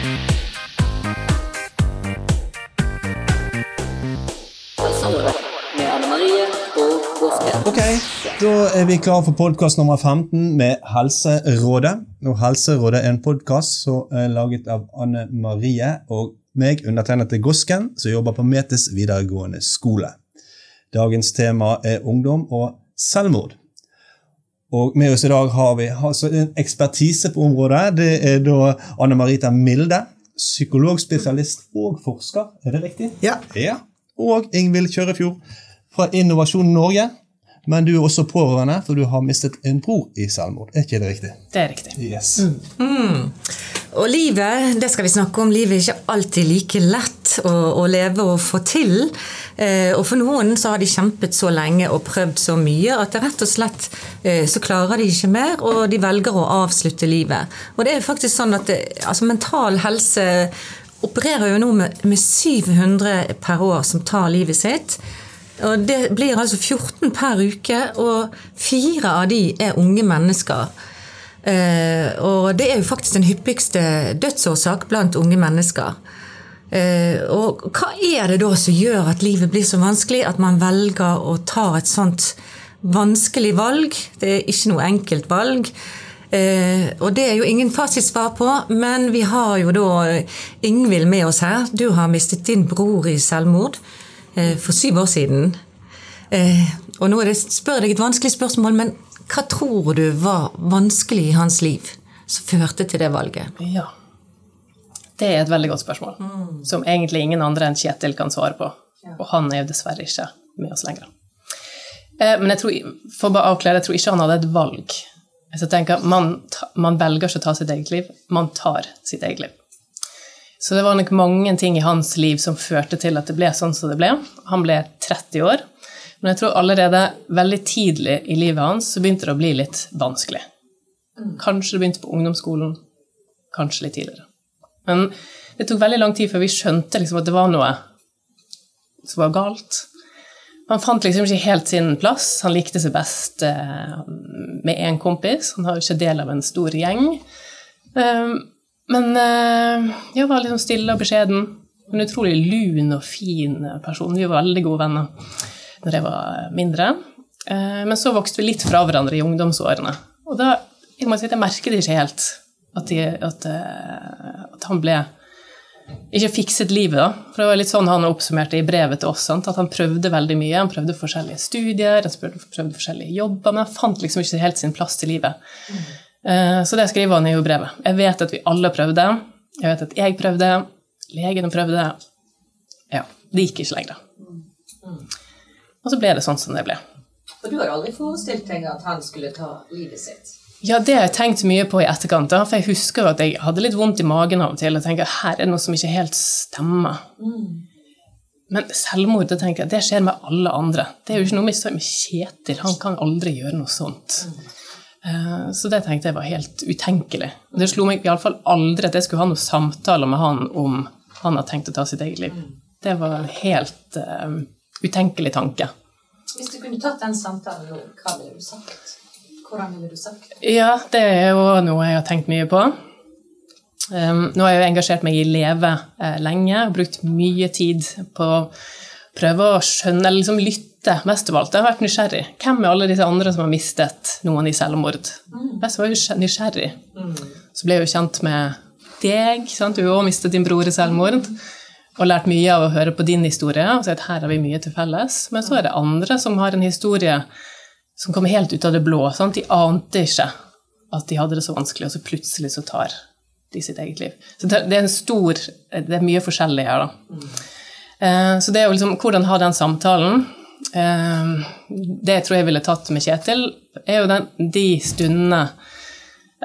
Ok, Da er vi klare for podkast nummer 15 med Helserådet. Og Helserådet er en podkast som er laget av Anne Marie og meg, undertegnet til Gosken, som jobber på Metes videregående skole. Dagens tema er ungdom og selvmord. Og med oss i dag har vi altså en ekspertise på området. Det er da Anne Marita Milde, psykologspesialist og forsker. Er det riktig? Ja. Ja. Og Ingvild Kjørefjord fra Innovasjon Norge. Men du er også pårørende, for du har mistet en bror i selvmord. Er ikke det riktig? Det er riktig. Yes. Og livet, det skal vi snakke om, livet er ikke alltid like lett å, å leve og få til. Eh, og for noen så har de kjempet så lenge og prøvd så mye at det rett og slett eh, så klarer de ikke mer, og de velger å avslutte livet. Og det er jo faktisk sånn at det, altså mental helse opererer jo nå med, med 700 per år som tar livet sitt. Og Det blir altså 14 per uke, og fire av de er unge mennesker. Eh, og det er jo faktisk den hyppigste dødsårsak blant unge mennesker. Eh, og hva er det da som gjør at livet blir så vanskelig at man velger å ta et sånt vanskelig valg? Det er ikke noe enkelt valg. Eh, og det er jo ingen fasitsvar på, men vi har jo da Ingvild med oss her. Du har mistet din bror i selvmord eh, for syv år siden. Eh, og nå er det, spør jeg deg et vanskelig spørsmål, men hva tror du var vanskelig i hans liv som førte til det valget? Ja. Det er et veldig godt spørsmål, som egentlig ingen andre enn Kjetil kan svare på. Og han er jo dessverre ikke med oss lenger. Eh, Men jeg tror, for å bare avklare, jeg tror ikke han hadde et valg. Så jeg tenker, man, man velger ikke å ta sitt eget liv, man tar sitt eget liv. Så det var nok mange ting i hans liv som førte til at det ble sånn som det ble. Han ble 30 år, men jeg tror allerede veldig tidlig i livet hans så begynte det å bli litt vanskelig. Kanskje det begynte på ungdomsskolen, kanskje litt tidligere. Men det tok veldig lang tid før vi skjønte liksom at det var noe som var galt. Han fant liksom ikke helt sin plass. Han likte seg best eh, med én kompis. Han var jo ikke del av en stor gjeng. Eh, men eh, jeg var liksom stille og beskjeden. En utrolig lun og fin person. Vi var veldig gode venner når jeg var mindre. Eh, men så vokste vi litt fra hverandre i ungdomsårene. Og da jeg må si at jeg merket ikke helt at, de, at, eh, at han ble ikke fikset livet, da. For det var litt sånn han oppsummerte i brevet til oss. Sant? At han prøvde veldig mye. Han prøvde forskjellige studier, han prøvde, prøvde forskjellige jobber, men han fant liksom ikke helt sin plass til livet. Eh, Så det skriver han i brevet. Jeg vet at vi alle prøvde. Jeg vet at jeg prøvde. Legene prøvde. Ja, det gikk ikke lenger. Og så ble det sånn som det ble. For du har aldri forestilt deg at han skulle ta livet sitt? Ja, det har jeg tenkt mye på i etterkant. da, For jeg husker at jeg hadde litt vondt i magen av og til. og tenker, her er det noe som ikke helt stemmer. Men selvmord det tenker jeg, det skjer med alle andre. Det er jo ikke noe med Kjetil. Han kan aldri gjøre noe sånt. Eh, Så det tenkte jeg var helt utenkelig. Det slo meg iallfall aldri at jeg skulle ha noen samtaler med han om han har tenkt å ta sitt eget liv. Det var en helt uh, utenkelig tanke. Hvis du kunne tatt den samtalen nå, hva ville du sagt? Hvordan ville du sagt det? Ja, det er jo noe jeg har tenkt mye på. Um, nå har jeg jo engasjert meg i Leve eh, lenge og brukt mye tid på å prøve å skjønne, eller liksom lytte mest av alt. Jeg har vært nysgjerrig. Hvem er alle disse andre som har mistet noen i selvmord? Jeg var jo nysgjerrig. nysgjerrig. Så ble jeg jo kjent med deg. Sant? Du har òg mistet din bror i selvmord. Og lært mye av å høre på din historie. og si at her har vi mye til felles. Men så er det andre som har en historie som kommer helt ut av det blå. Sant? De ante ikke at de hadde det så vanskelig, og så plutselig så tar de sitt eget liv. Så det det er en stor Det er mye forskjellig her, da. Eh, Så det er jo liksom Hvordan ha den samtalen eh, Det jeg tror jeg ville tatt med Kjetil, er jo den, de stundene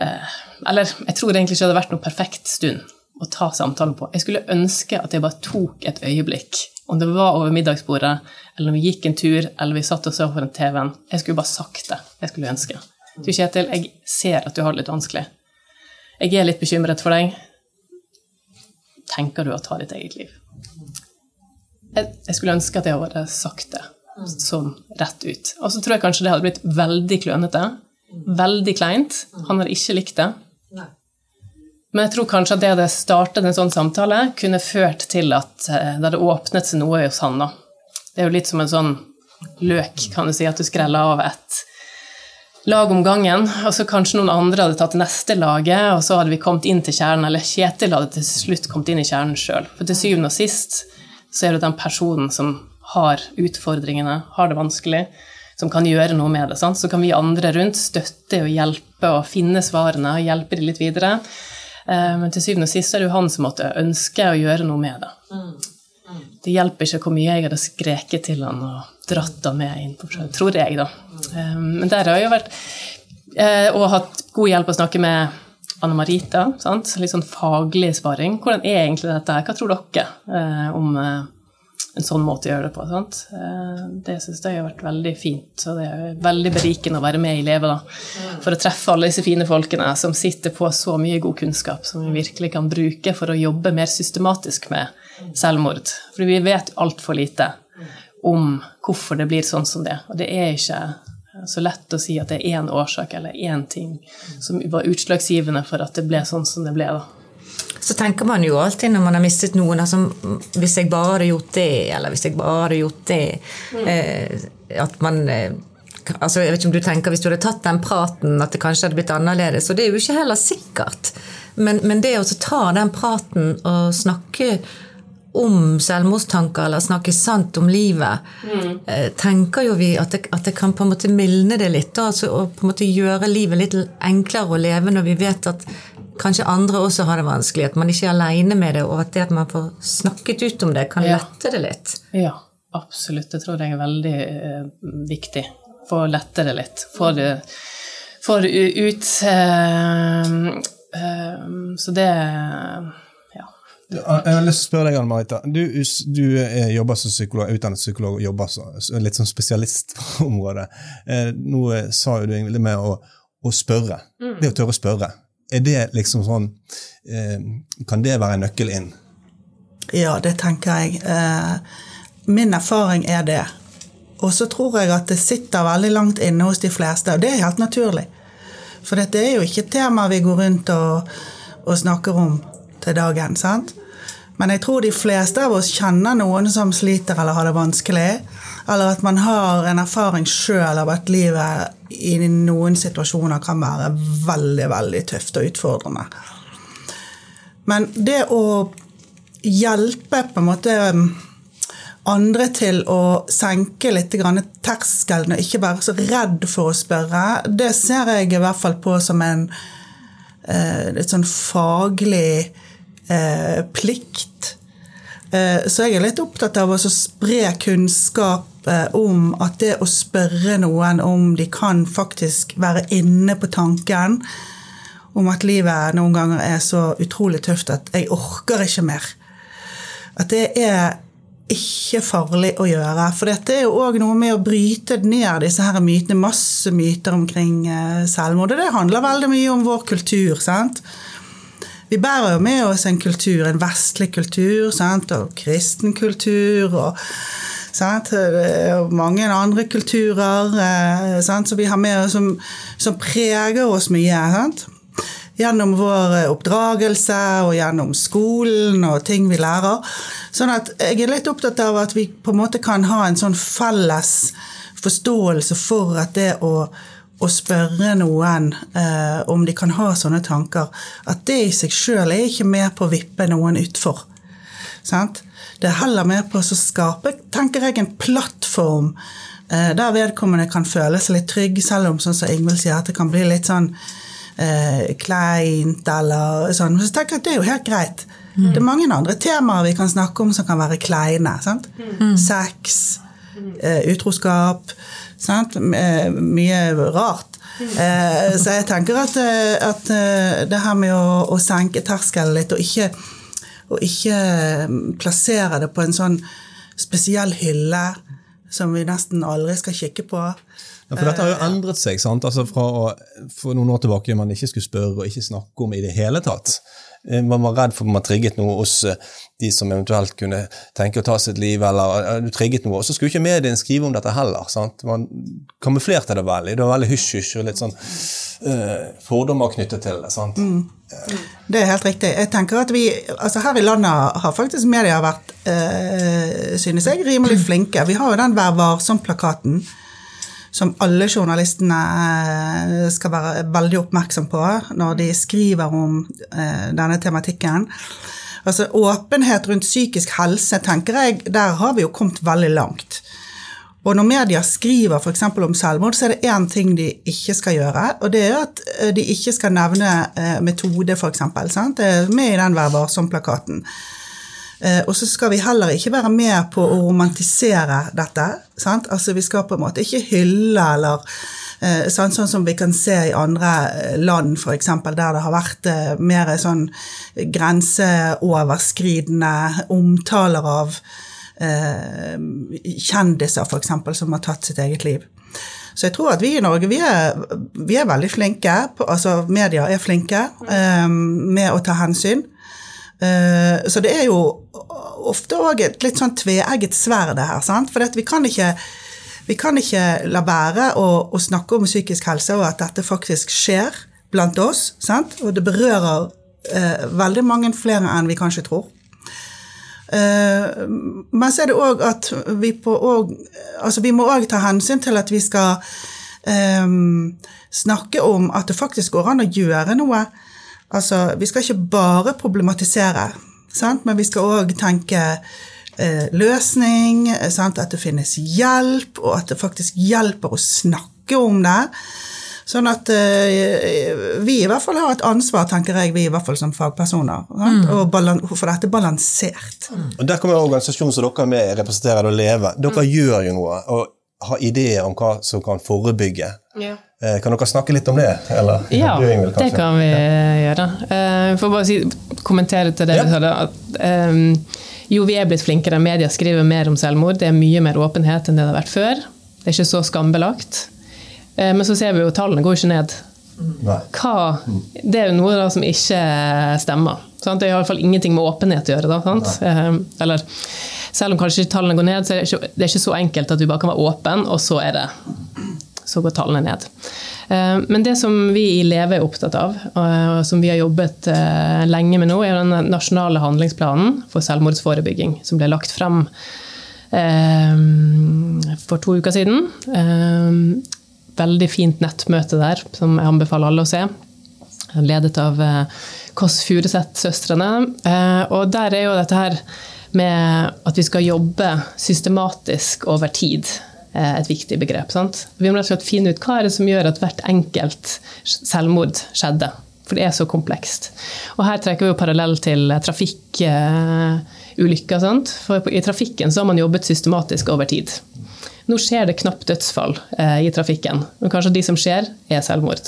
eh, Eller jeg tror egentlig ikke det hadde vært noen perfekt stund å ta samtalen på. Jeg skulle ønske at jeg bare tok et øyeblikk. Om det var over middagsbordet, eller når vi gikk en tur, eller vi satt og så foran TV-en. Jeg skulle bare sagt det. Jeg skulle ønske. Du, Kjetil, jeg ser at du har det litt vanskelig. Jeg er litt bekymret for deg. Tenker du å ta ditt eget liv? Jeg, skulle ønske at jeg hadde sagt det sånn rett ut. Og så tror jeg kanskje det hadde blitt veldig klønete. Veldig kleint. Han hadde ikke likt det. Men jeg tror kanskje at det hadde startet en sånn samtale, kunne ført til at eh, det hadde åpnet seg noe hos han. da. Det er jo litt som en sånn løk, kan du si, at du skreller av et lag om gangen, og så kanskje noen andre hadde tatt neste laget, og så hadde vi kommet inn til kjernen, eller Kjetil hadde til slutt kommet inn i kjernen sjøl. For til syvende og sist så er det den personen som har utfordringene, har det vanskelig, som kan gjøre noe med det. Sant? Så kan vi andre rundt støtte og hjelpe og finne svarene og hjelpe de litt videre. Eh, Men til syvende og sist er det jo han som måtte ønske å gjøre noe med det. Det hjelper ikke hvor mye jeg hadde skreket til han og dratt han med inn på sjøen, tror jeg, da. Eh, Men der har jeg jo vært eh, Og hatt god hjelp å snakke med Anne Marita. Sant? Litt sånn faglig sparing. Hvordan er egentlig dette her? Hva tror dere eh, om eh, en sånn måte å gjøre det på? Sant? Eh, det syns jeg har vært veldig fint, og det er veldig berikende å være med i Leve. da. For å treffe alle disse fine folkene som sitter på så mye god kunnskap som vi virkelig kan bruke for å jobbe mer systematisk med selvmord. For vi vet altfor lite om hvorfor det blir sånn som det. Og det er ikke så lett å si at det er én årsak eller én ting som var utslagsgivende for at det ble sånn som det ble. da. Så tenker man jo alltid når man har mistet noen altså, Hvis jeg bare hadde gjort det, eller hvis jeg bare hadde gjort det eh, At man eh, altså jeg vet ikke om du tenker Hvis du hadde tatt den praten, at det kanskje hadde blitt annerledes. Og det er jo ikke heller sikkert. Men, men det å ta den praten og snakke om selvmordstanker, eller snakke sant om livet, mm. tenker jo vi at det, at det kan på en måte mildne det litt. Altså, og på en måte gjøre livet litt enklere å leve når vi vet at kanskje andre også har det vanskelig. At man ikke er aleine med det, og at det at man får snakket ut om det, kan Ja. lette det litt. Ja, absolutt. Det tror jeg er veldig eh, viktig. Få lette det litt. Få det, få det ut eh, eh, Så det Ja. Jeg har lyst til å spørre deg, Anne Marita. Du, du eh, jobber som psykolog, utdannet psykolog og jobber så, så litt som spesialist på området. Eh, nå eh, sa jo du egentlig med å, å spørre. Det å tørre å spørre. Er det liksom sånn eh, Kan det være nøkkel inn? Ja, det tenker jeg. Eh, Min erfaring er det. Og så tror jeg at det sitter veldig langt inne hos de fleste, og det er helt naturlig. For dette er jo ikke et tema vi går rundt og, og snakker om til dagen. sant? Men jeg tror de fleste av oss kjenner noen som sliter eller har det vanskelig. Eller at man har en erfaring sjøl av at livet i noen situasjoner kan være veldig, veldig tøft og utfordrende. Men det å hjelpe på en måte andre til å senke litt terskelen og ikke være så redd for å spørre, det ser jeg i hvert fall på som en eh, litt sånn faglig eh, plikt. Eh, så jeg er litt opptatt av å spre kunnskap eh, om at det å spørre noen om de kan faktisk være inne på tanken om at livet noen ganger er så utrolig tøft at jeg orker ikke mer. At det er ikke farlig å gjøre. For dette er jo òg noe med å bryte ned disse her mytene. Masse myter omkring eh, selvmord. Og det handler veldig mye om vår kultur. sant? Vi bærer jo med oss en kultur, en vestlig kultur, sant? og kristen kultur. og? Og mange andre kulturer eh, sant? som vi har med oss, som, som preger oss mye. sant? Gjennom vår oppdragelse og gjennom skolen og ting vi lærer. Sånn at jeg er litt opptatt av at vi på en måte kan ha en sånn felles forståelse for at det å, å spørre noen eh, om de kan ha sånne tanker, at det i seg sjøl er ikke med på å vippe noen utfor. Sant? Det er heller med på å skape, tenker jeg, en plattform eh, der vedkommende kan føle seg litt trygg, selv om sånn som Ingvild sier, at det kan bli litt sånn eh, kleint eller sånn. Så tenker jeg at det er jo helt greit. Det er mange andre temaer vi kan snakke om som kan være kleine. Sant? Sex, eh, utroskap, sant? Eh, mye rart. Eh, så jeg tenker at, eh, at det her med å, å senke terskelen litt, og ikke, og ikke mm, plassere det på en sånn spesiell hylle som vi nesten aldri skal kikke på. Ja, for dette har jo endret seg. sant? Altså Fra å, for noen år tilbake man ikke skulle spørre og ikke snakke om i det hele tatt. Eh, man var redd for at man trigget noe hos eh, de som eventuelt kunne tenke å ta sitt liv, eller eh, du trigget noe. Og så skulle ikke mediene skrive om dette heller. sant? Man kamuflerte det veldig. Det var veldig hysj-hysj og litt sånn uh, fordommer knyttet til det. sant? Det er helt riktig. Jeg tenker at vi, altså Her i landet har faktisk media vært, uh, synes jeg, rimelig flinke. Vi har jo den Vær varsom-plakaten som alle journalistene eh, skal være veldig oppmerksom på når de skriver om eh, denne tematikken. Altså Åpenhet rundt psykisk helse, tenker jeg, der har vi jo kommet veldig langt. Og når media skriver f.eks. om selvmord, så er det én ting de ikke skal gjøre, og det er at eh, de ikke skal nevne metode, f.eks. Det er med i den Vær varsom-plakaten. Eh, og så skal vi heller ikke være med på å romantisere dette. Sant? Altså Vi skal på en måte ikke hylle eller Sånn. Sånn som vi kan se i andre eh, land, f.eks., der det har vært mer sånn grenseoverskridende omtaler av eh, kjendiser, f.eks., som har tatt sitt eget liv. Så jeg tror at vi i Norge vi er, vi er veldig flinke, på, altså media er flinke eh, med å ta hensyn. Eh, så det er jo ofte òg et litt sånn tveegget sverd, her. sant? For vi kan ikke vi kan ikke la være å, å, snakke om psykisk helse og at dette faktisk skjer blant oss. Sant? Og det berører eh, veldig mange flere enn vi kanskje tror. Eh, men så er det òg at vi, på, og, altså vi må òg ta hensyn til at vi skal eh, snakke om at det faktisk går an å gjøre noe. Altså, vi skal ikke bare problematisere, sant? men vi skal òg tenke eh, løsning, sant? at det finnes hjelp, og at det faktisk hjelper å snakke om det. Sånn at eh, vi i hvert fall har et ansvar, tenker jeg, vi i hvert fall som fagpersoner, Mm. og balan- for dette balansert. Og Der kommer organisasjonen som dere er med representerer, å leve. Dere gjør jo noe og har ideer om hva som kan forebygge. Ja. Eh, Kan dere snakke litt om det? Eller, Ja, du, Ingvild, det kan vi gjøre. Eh, For bare å si, kommentere til det Ja. du sa, ehm, jo, vi er blitt flinkere. Media skriver mer om selvmord. Det er mye mer åpenhet enn det det har vært før. Det er ikke så skambelagt. Eh, Men så ser vi jo tallene går ikke ned. Hva, det er jo noe da som ikke stemmer. Sant? Det har iallfall ingenting med åpenhet å gjøre. Da, sant? Eh, Eller, selv om kanskje tallene går ned, så er det ikke, det er ikke så enkelt at du bare kan være åpen, og så, er det, så går tallene ned. Eh, Men det som vi i Leve er opptatt av, og som vi har jobbet eh, lenge med nå, er den nasjonale handlingsplanen for selvmordsforebygging, som ble lagt frem eh, for to uker siden. Eh, Veldig fint nettmøte der, som jeg anbefaler alle å se ledet av eh, Kåss Furuseth-søstrene. Eh, og der er jo dette her med at vi skal jobbe systematisk over tid eh, et viktig begrep. Sant? Vi må slett finne ut hva er det som gjør at hvert enkelt selvmord skjedde. For det er så komplekst. Og her trekker vi jo parallell til trafikkulykker. sant? For i trafikken så har man jobbet systematisk over tid. Nå skjer det knapt dødsfall eh, i trafikken. Og kanskje de som skjer, er selvmord.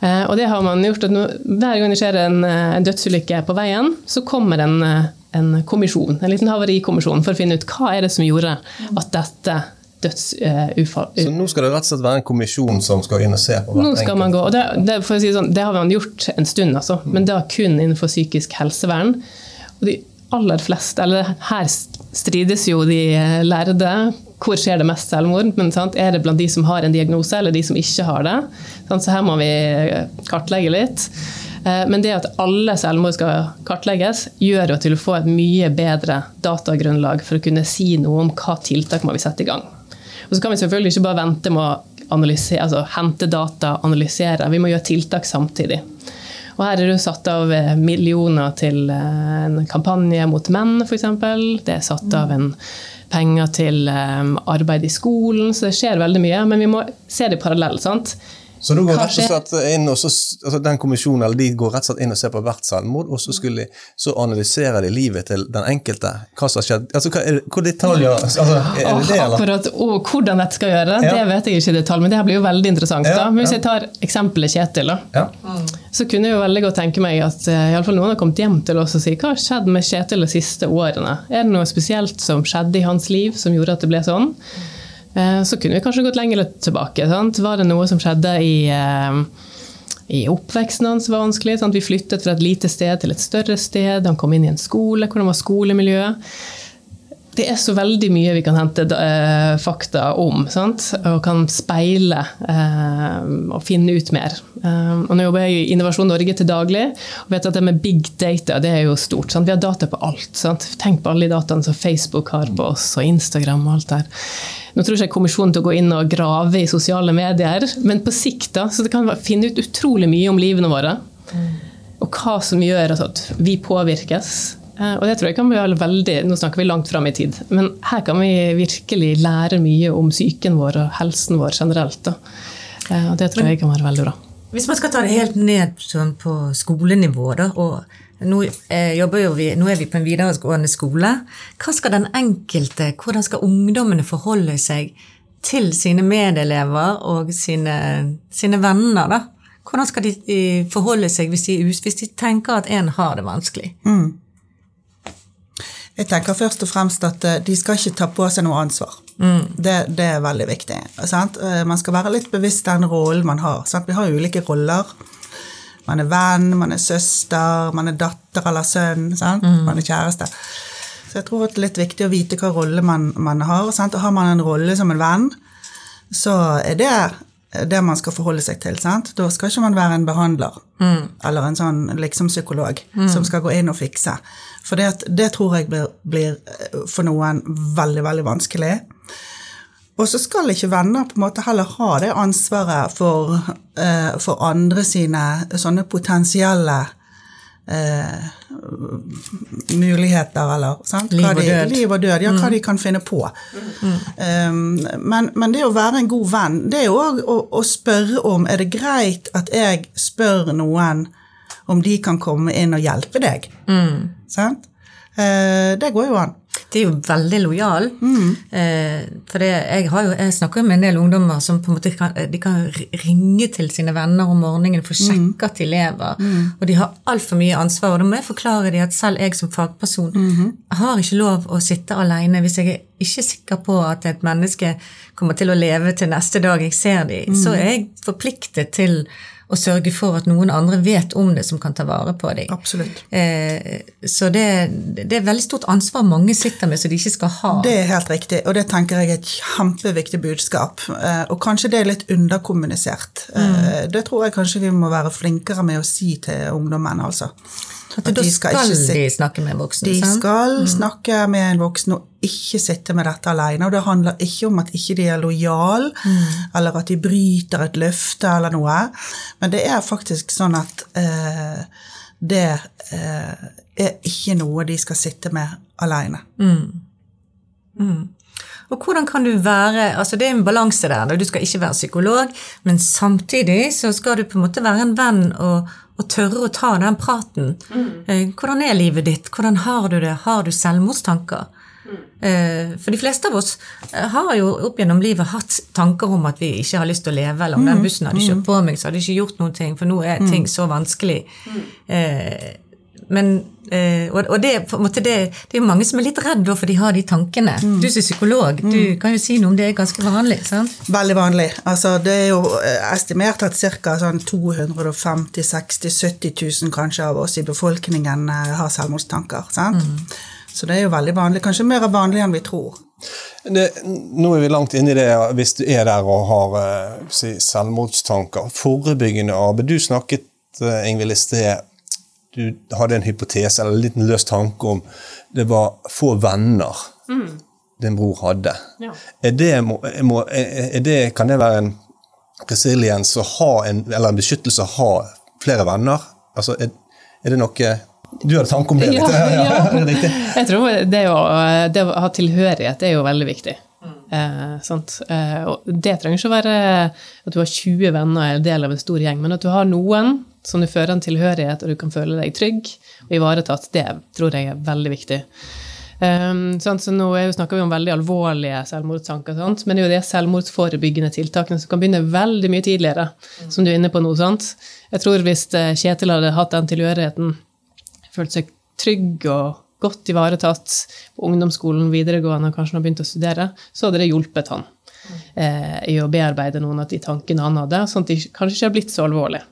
Eh, og det har man gjort at Hver gang det skjer en, eh, dødsulykke på veien, så kommer en, eh, en kommisjon, en liten havarikommisjon for å finne ut hva er det som gjorde at dette dødsufall Så nå skal det rett og slett være en kommisjon som skal inn og se på hvert nå skal man gå, og det, det, si sånn, det har man gjort en stund, altså, men da kun innenfor psykisk helsevern. Og de aller fleste, eller her strides jo de lærde. Hvor skjer det mest selvmord? Men sant, Er det blant de som har en diagnose, eller de som ikke har det? Sant, så her må vi kartlegge litt. Eh, Men det at alle selvmord skal kartlegges, gjør jo til å få et mye bedre datagrunnlag for å kunne si noe om hva tiltak må vi sette i gang. Og så kan vi selvfølgelig ikke bare vente med å analysere, altså hente data, analysere. Vi må gjøre tiltak samtidig. Og her er det satt av eh, millioner til eh, en kampanje mot menn, f.eks. Det er satt av en penger til eh, arbeid i skolen, så det skjer veldig mye. Men vi må se det parallelt. sant? Så da går rett og slett inn, og så, altså den kommisjonen eller de går rett og slett inn og ser på hvert selvmord, og så, de- så analyserer de livet til den enkelte. Hva som har skjedd. Altså, hva, er hvor detaljer altså, Er det det, eller? akkurat, og hvordan dette skal gjøre, Ja. det vet jeg ikke i detalj, men det her blir jo veldig interessant. Ja, da. Men hvis ja. jeg tar eksempelet Kjetil, da, Ja. så kunne jeg jo veldig godt tenke meg at eh, i alle fall noen har kommet hjem til oss og sier hva har skjedd med Kjetil de siste årene? Er det noe spesielt som skjedde i hans liv som gjorde at det ble sånn? Eh, Så kunne vi kanskje gått lenger tilbake. Sant? Var det noe som skjedde i, eh, i oppveksten hans var vanskelig. Sant? Vi flyttet fra et lite sted til et større sted. Han kom inn i en skole. Hvordan var skolemiljøet? Det er så veldig mye vi kan hente eh, fakta om, sant? og kan speile eh, og finne ut mer. Eh, og nå jobber jeg i Innovasjon Norge til daglig og vet at det med big data det er jo stort. Sant? Vi har data på alt. Sant? Tenk på alle de dataene som Facebook har på oss, og Instagram og alt der. Nå tror ikke jeg kommisjonen til å gå inn og grave i sosiale medier, men på sikt da, så det kan finne ut utrolig mye om livene våre. Og hva som gjør at vi påvirkes. Eh, Og det tror jeg kan være veldig, Nå snakker vi langt fram i tid, men her kan vi virkelig lære mye om psyken vår og helsen vår generelt. Da. Eh, Og det tror jeg kan være veldig bra. Hvis man skal ta det helt ned sånn på skolenivå, da, og nå, eh, jo vi, nå er vi på en videregående skole, hva skal den enkelte, hvordan skal ungdommene forholde seg til sine medelever og sine, sine venner? da? Hvordan skal de forholde seg hvis de, hvis de tenker at en har det vanskelig? Jeg tenker først og fremst at eh, de skal ikke ta på seg noe ansvar. Det, det er veldig viktig. Sant? Eh, Man skal være litt bevisst den rollen man har. Sant? Vi har ulike roller. Man er venn, man er søster, man er datter eller sønn, sant? man er kjæreste. Så jeg tror det er litt viktig å vite hva rolle man, man har. Sant? Og har man en rolle som en venn, så er det det man skal forholde seg til. Sant? Da skal ikke man være en behandler eller en sånn liksom psykolog som skal gå inn og fikse. For det, det tror jeg blir, blir eh, for noen veldig, veldig vanskelig. Og så skal ikke venner på en måte heller ha det ansvaret for, eh, for andre sine sånne potensielle eh, muligheter, eller sant? Liv og de, død. Liv og død, ja, hva de kan finne på. Um, men, men det å være en god venn, det er jo òg å, å spørre om Er det greit at jeg spør noen om de kan komme inn og hjelpe deg? Sant? Eh, det går jo an. De er jo veldig lojale. Eh, for det, jeg, har jo, jeg snakker med en del ungdommer som på en måte kan, de kan ringe til sine venner om morgenen for å sjekke at de lever. Og de har altfor mye ansvar. Og da må jeg forklare dem at selv jeg som fagperson har ikke lov å sitte alene hvis jeg er ikke sikker på at et menneske kommer til å leve til neste dag jeg ser dem. Så er jeg forpliktet til å sørge for at noen andre vet om det, som kan ta vare på dem. Absolutt. Eh, så det, det er veldig stort ansvar mange sitter med, som de ikke skal ha. Det er helt riktig, og det tenker jeg er et kjempeviktig budskap. Eh, Og kanskje det er litt underkommunisert. Eh, Det tror jeg kanskje vi må være flinkere med å si til ungdommen, altså. At da skal, ikke de snakke med en voksen. De sant? skal snakke med en voksen og ikke sitte med dette alene. Og det handler ikke om at ikke de er lojale, eller at de bryter et løfte eller noe. Men det er faktisk sånn at eh, det eh, er ikke noe de skal sitte med alene. Og hvordan kan du være altså Det er en balanse der. Du skal ikke være psykolog, men samtidig så skal du på en måte være en venn og, og tørre å ta den praten. Mm. Hvordan er livet ditt? Hvordan har du det? Har du selvmordstanker? Eh, For de fleste av oss eh, har jo opp gjennom livet hatt tanker om at vi ikke har lyst til å leve, eller om den bussen hadde kjørt på meg, så hadde jeg ikke gjort noen ting, for nå er ting så vanskelig. Eh, Men, eh, og, og det, på en måte det, det er jo mange som er litt redd for de har de tankene. Du som er psykolog, du kan jo si noe om det er ganske vanlig. sant? Veldig vanlig. Altså, det er jo estimert at ca. Sånn 250 60 70 000 kanskje av oss i befolkningen har selvmordstanker. Sant? Så det er jo veldig vanlig. Kanskje mer vanlig enn vi tror. Det, nå er vi langt inne i det, hvis du er der og har eh, si, selvmordstanker. Forebyggende arbeid. Du snakket, eh, Ingvild, i sted Du hadde en hypotese eller en liten løs tanke om det var få venner din bror hadde. Ja. Er det, må, er er det, kan det være en resiliens å ha en, eller en beskyttelse å ha flere venner? Altså, er, er det noe Du har tanke om det? Ja, litt? ja. Jeg tror det å, det å ha tilhørighet er jo veldig viktig. Eh, sant? Eh, og det trenger ikke å være at du har 20 venner eller del av en stor gjeng, men at du har noen som du fører en tilhørighet, og du kan føle deg trygg og ivaretatt, det tror jeg er veldig viktig. Um, sant? så nå er jo- snakker vi om veldig alvorlige selvmordstanker, men det er jo de selvmordsforebyggende tiltakene som kan begynne veldig mye tidligere, som du er inne på nå. Sant? Jeg tror hvis eh, Kjetil hadde hatt den tilhørigheten, følt seg trygg og godt ivaretatt på ungdomsskolen, videregående og kanskje han har begynt å studere, så hadde det hjulpet han eh, i å bearbeide noen av de tankene han hadde, sånn at de kanskje ikke har blitt så alvorlige.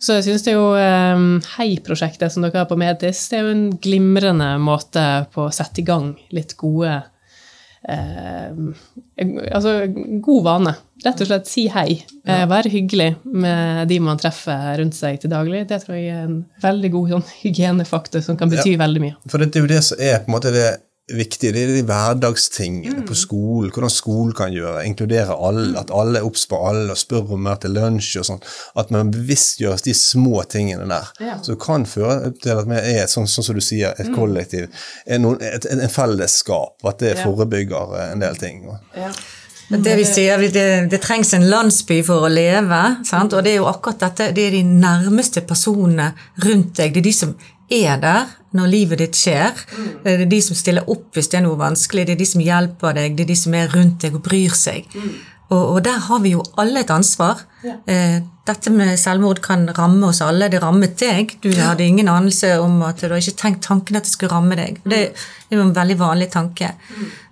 Så jeg synes det er jo eh, Hei-prosjektet som dere har på Medis, det er jo en glimrende måte på å sette i gang litt gode Altså god vane. Rett og slett si hei. Eh, være hyggelig med de man treffer rundt seg til daglig. Det tror jeg er en veldig god sånn, hygienefaktor som kan bety veldig mye. For det er jo det som er på en måte det viktige. Det er de hverdagstingene på skolen. Hvordan skolen kan gjøre. Inkludere alle. At alle er obs på alle og spør om mer til lunsj og sånn. At man bevisstgjøres de små tingene der. Ja. Så det kan føre til at vi er et, sånn, sånn som du sier, et kollektiv. En, et, en fellesskap. At det Ja. forebygger eh, en del ting. Ja. Det vi sier, det, det trengs en landsby for å leve, sant? og det er jo akkurat dette, det er de nærmeste personene rundt deg. Det er de som er der når livet ditt skjer. Det er de som stiller opp hvis det er noe vanskelig, det er de som hjelper deg, det er de som er rundt deg og bryr seg. Og, og der har vi jo alle et ansvar. Ja. dette med selvmord kan ramme oss alle. Det rammet deg. Du hadde ingen anelse om at du har ikke tenkt tanken at det skulle ramme deg. Det er jo en veldig vanlig tanke.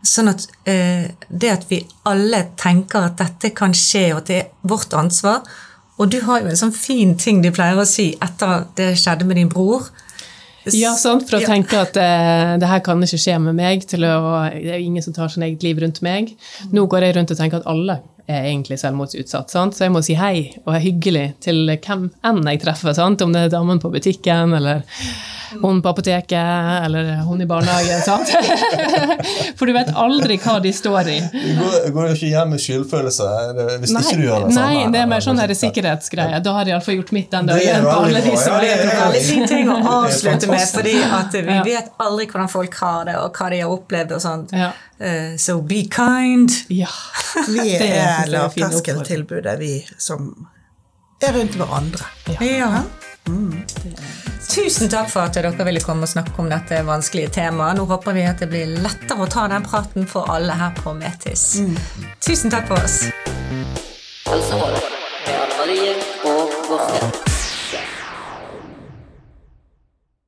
Sånn at eh, det at vi alle tenker at dette kan skje, og at det er vårt ansvar Og du har jo en sånn fin ting de pleier å si etter at det skjedde med din bror. Ja, sant, for å Ja. tenke at eh, det her kan ikke skje med meg. Å, det er ingen som tar sin eget liv rundt meg. Nå går jeg rundt og tenker at alle er egentlig selvmordsutsatt. Sant? Så jeg må si hei og er hyggelig til hvem enn jeg treffer. Sant? Om det er damen på butikken, eller hun på apoteket, eller hun i barnehagen. Sant? For du vet aldri hva de står i. Du går, går jo ikke hjem med skyldfølelse hvis nei, ikke du gjør det nei, samme. det er mer sånn sikkerhetsgreie. Da har jeg iallfall gjort mitt den dagen. på alle de som det er veldig fin ting å avslutte med, fordi at vi Ja. vet aldri hvordan folk har det, og hva de har opplevd og sånt. Ja. Uh, So be kind. Ja. Vi er fin lavterskeltilbudet, vi som er rundt hverandre. Ja. Tusen takk for at dere ville komme og snakke om dette vanskelige temaet. Nå håper vi at det blir lettere å ta den praten for alle her på Metis. Tusen takk for oss.